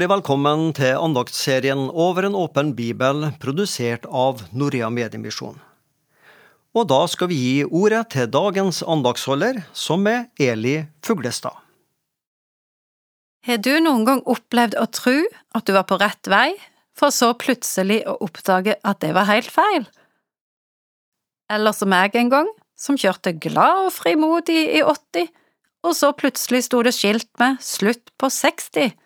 Hjertelig velkommen til andaktsserien Over en åpen bibel, produsert av Norea Mediemisjon. Og da skal vi gi ordet til dagens andaktsholder, som er Eli Fuglestad. Har du noen gang opplevd å tro at du var på rett vei, for så plutselig å oppdage at det var helt feil? Eller som jeg en gang, som kjørte glad og frimodig i 80, og så plutselig sto det skilt med Slutt på 60.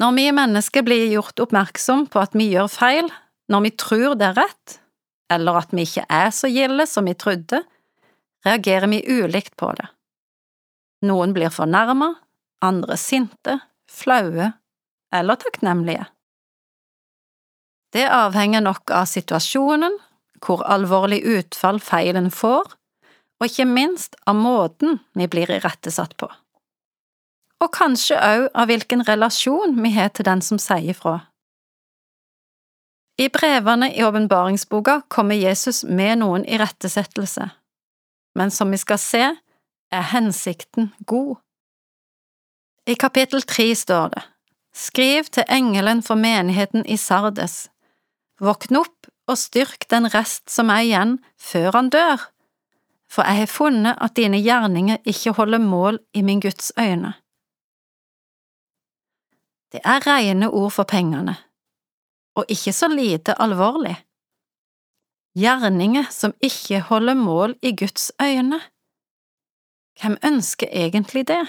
Når vi mennesker blir gjort oppmerksom på at vi gjør feil, når vi tror det er rett, eller at vi ikke er så gilde som vi trodde, reagerer vi ulikt på det. Noen blir fornærma, andre sinte, flaue eller takknemlige. Det avhenger nok av situasjonen, hvor alvorlig utfall feilen får, og ikke minst av måten vi blir irettesatt på. Og kanskje òg av hvilken relasjon vi har til den som sier fra. I brevene i åpenbaringsboka kommer Jesus med noen irettesettelse, men som vi skal se, er hensikten god. I kapittel tre står det, Skriv til engelen for menigheten i Sardes, våkn opp og styrk den rest som er igjen, før han dør for jeg har funnet at dine gjerninger ikke holder mål i min Guds øyne. Det er rene ord for pengene, og ikke så lite alvorlig. Gjerninger som ikke holder mål i Guds øyne. Hvem ønsker egentlig det?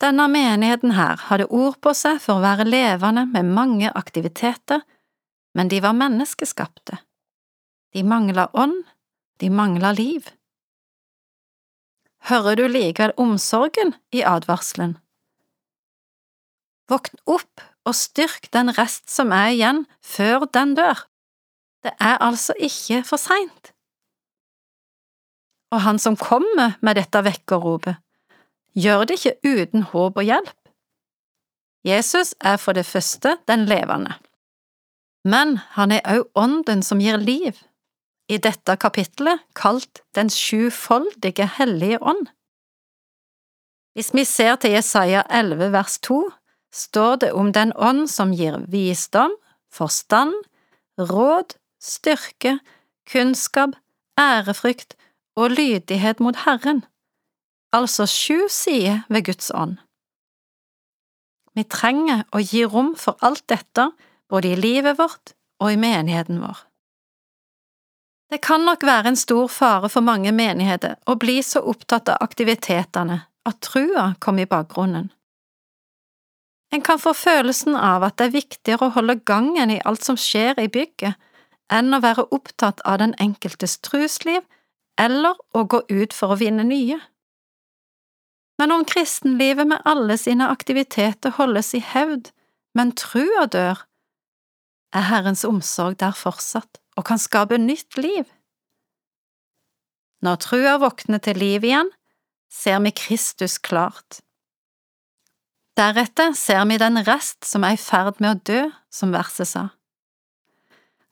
Denne menigheten her hadde ord på seg for å være levende med mange aktiviteter, men de var menneskeskapte. De mangla ånd de mangla liv. Hører du likevel omsorgen i advarselen? Våkn opp og styrk den rest som er igjen, før den dør. Det er altså ikke for seint. Og han som kommer med dette vekkerropet, gjør det ikke uten håp og hjelp. Jesus er for det første den levende, men han er også ånden som gir liv i dette kapittelet kalt Den sjufoldige hellige ånd. Hvis vi ser til Jesaja 11 vers 2, står det om den ånd som gir visdom, forstand, råd, styrke, kunnskap, ærefrykt og lydighet mot Herren, altså sju sider ved Guds ånd. Vi trenger å gi rom for alt dette både i livet vårt og i menigheten vår. Det kan nok være en stor fare for mange menigheter å bli så opptatt av aktivitetene at trua kommer i bakgrunnen. En kan få følelsen av at det er viktigere å holde gangen i alt som skjer i bygget, enn å være opptatt av den enkeltes trusliv eller å gå ut for å vinne nye. Men om kristenlivet med alle sine aktiviteter holdes i hevd, men trua dør, er Herrens omsorg der fortsatt og kan skape nytt liv. Når trua våkner til liv igjen, ser vi Kristus klart. Deretter ser vi den rest som er i ferd med å dø, som verset sa.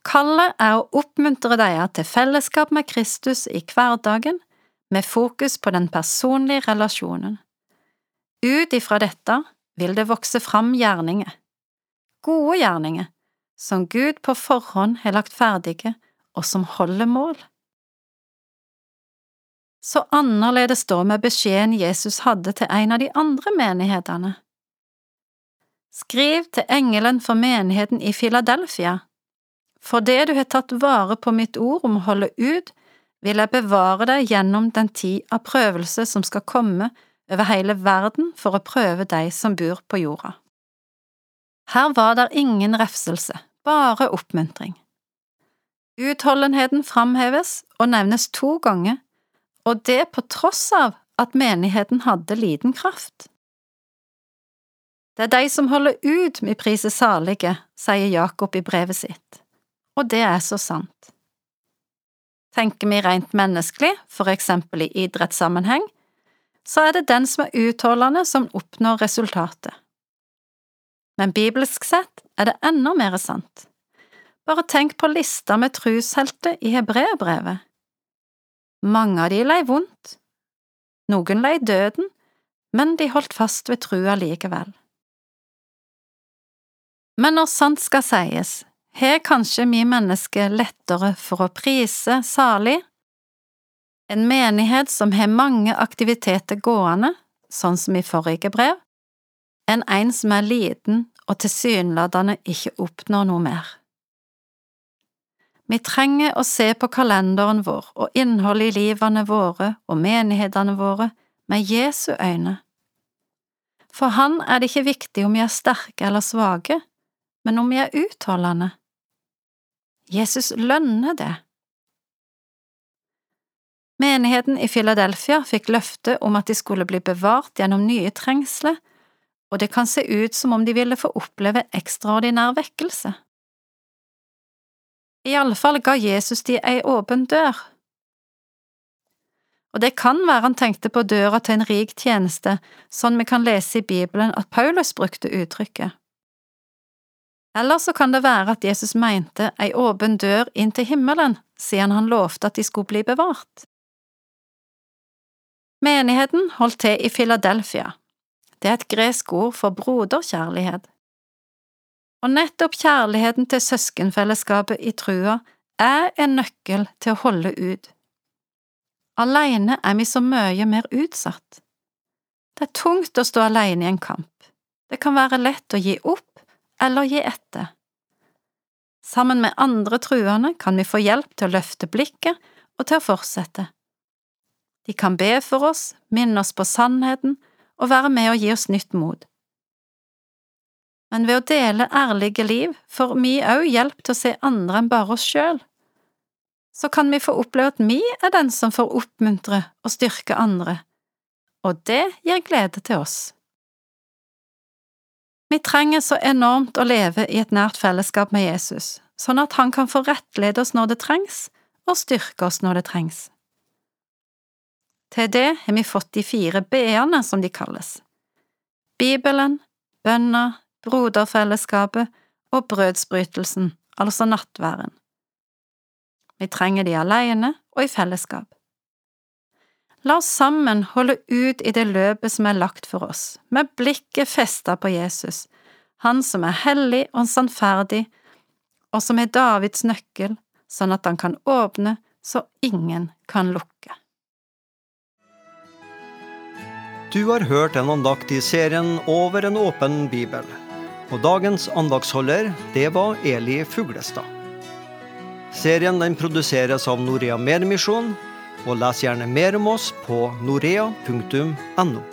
Kallet er å oppmuntre deg til fellesskap med Kristus i hverdagen, med fokus på den personlige relasjonen. Ut ifra dette vil det vokse fram gjerninger, gode gjerninger, som Gud på forhånd har lagt ferdige, og som holder mål. Så annerledes står med beskjeden Jesus hadde til en av de andre menighetene. Skriv til engelen for menigheten i Filadelfia. For det du har tatt vare på mitt ord om å holde ut, vil jeg bevare deg gjennom den tid av prøvelse som skal komme over hele verden for å prøve deg som bor på jorda. Her var der ingen refselse, bare oppmuntring. Utholdenheten framheves og nevnes to ganger, og det på tross av at menigheten hadde liten kraft. Det er de som holder ut vi priser salige, sier Jakob i brevet sitt, og det er så sant. Tenker vi rent menneskelig, for eksempel i idrettssammenheng, så er det den som er utholdende som oppnår resultatet men bibelsk sett er det enda mer sant. Bare tenk på lista med trushelter i hebreerbrevet. Mange av de lei vondt, noen lei døden, men de holdt fast ved trua likevel. Men når sant skal sies, har kanskje vi mennesker lettere for å prise salig en menighet som har mange aktiviteter gående, sånn som i forrige brev, enn en som er liten og tilsynelatende ikke oppnår noe mer. Vi trenger å se på kalenderen vår og innholdet i livene våre og menighetene våre med Jesu øyne. For han er det ikke viktig om vi er sterke eller svake, men om vi er utholdende. Jesus lønner det. Menigheten i Philadelphia fikk løfte om at de skulle bli bevart gjennom nye trengsler, og det kan se ut som om de ville få oppleve ekstraordinær vekkelse. I alle fall ga Jesus de ei åpen dør. Og det kan være han tenkte på døra til en rik tjeneste, sånn vi kan lese i Bibelen at Paulus brukte uttrykket. Eller så kan det være at Jesus mente ei åpen dør inn til himmelen, siden han lovte at de skulle bli bevart. Menigheten holdt til i Philadelphia. Det er et gresk ord for broderkjærlighet. Og nettopp kjærligheten til søskenfellesskapet i trua er en nøkkel til å holde ut. Alene er vi så mye mer utsatt. Det er tungt å stå alene i en kamp. Det kan være lett å gi opp eller gi etter. Sammen med andre truende kan vi få hjelp til å løfte blikket og til å fortsette. De kan be for oss, minne oss på sannheten og være med og gi oss nytt mot. Men ved å dele ærlige liv får vi òg hjelp til å se andre enn bare oss sjøl. Så kan vi få oppleve at vi er den som får oppmuntre og styrke andre, og det gir glede til oss. Vi trenger så enormt å leve i et nært fellesskap med Jesus, sånn at han kan få rettlede oss når det trengs, og styrke oss når det trengs. Til det har vi fått de fire b-ene, som de kalles. Bibelen, bønna, broderfellesskapet og brødsbrytelsen, altså nattværen. Vi trenger de alene og i fellesskap. La oss sammen holde ut i det løpet som er lagt for oss, med blikket festet på Jesus, han som er hellig og sannferdig, og som er Davids nøkkel, sånn at han kan åpne så ingen kan lukke. Du har hørt en andakt i serien Over en åpen bibel. Og dagens andaktsholder, det var Eli Fuglestad. Serien den produseres av Norea Medmisjon, og les gjerne mer om oss på norea.no.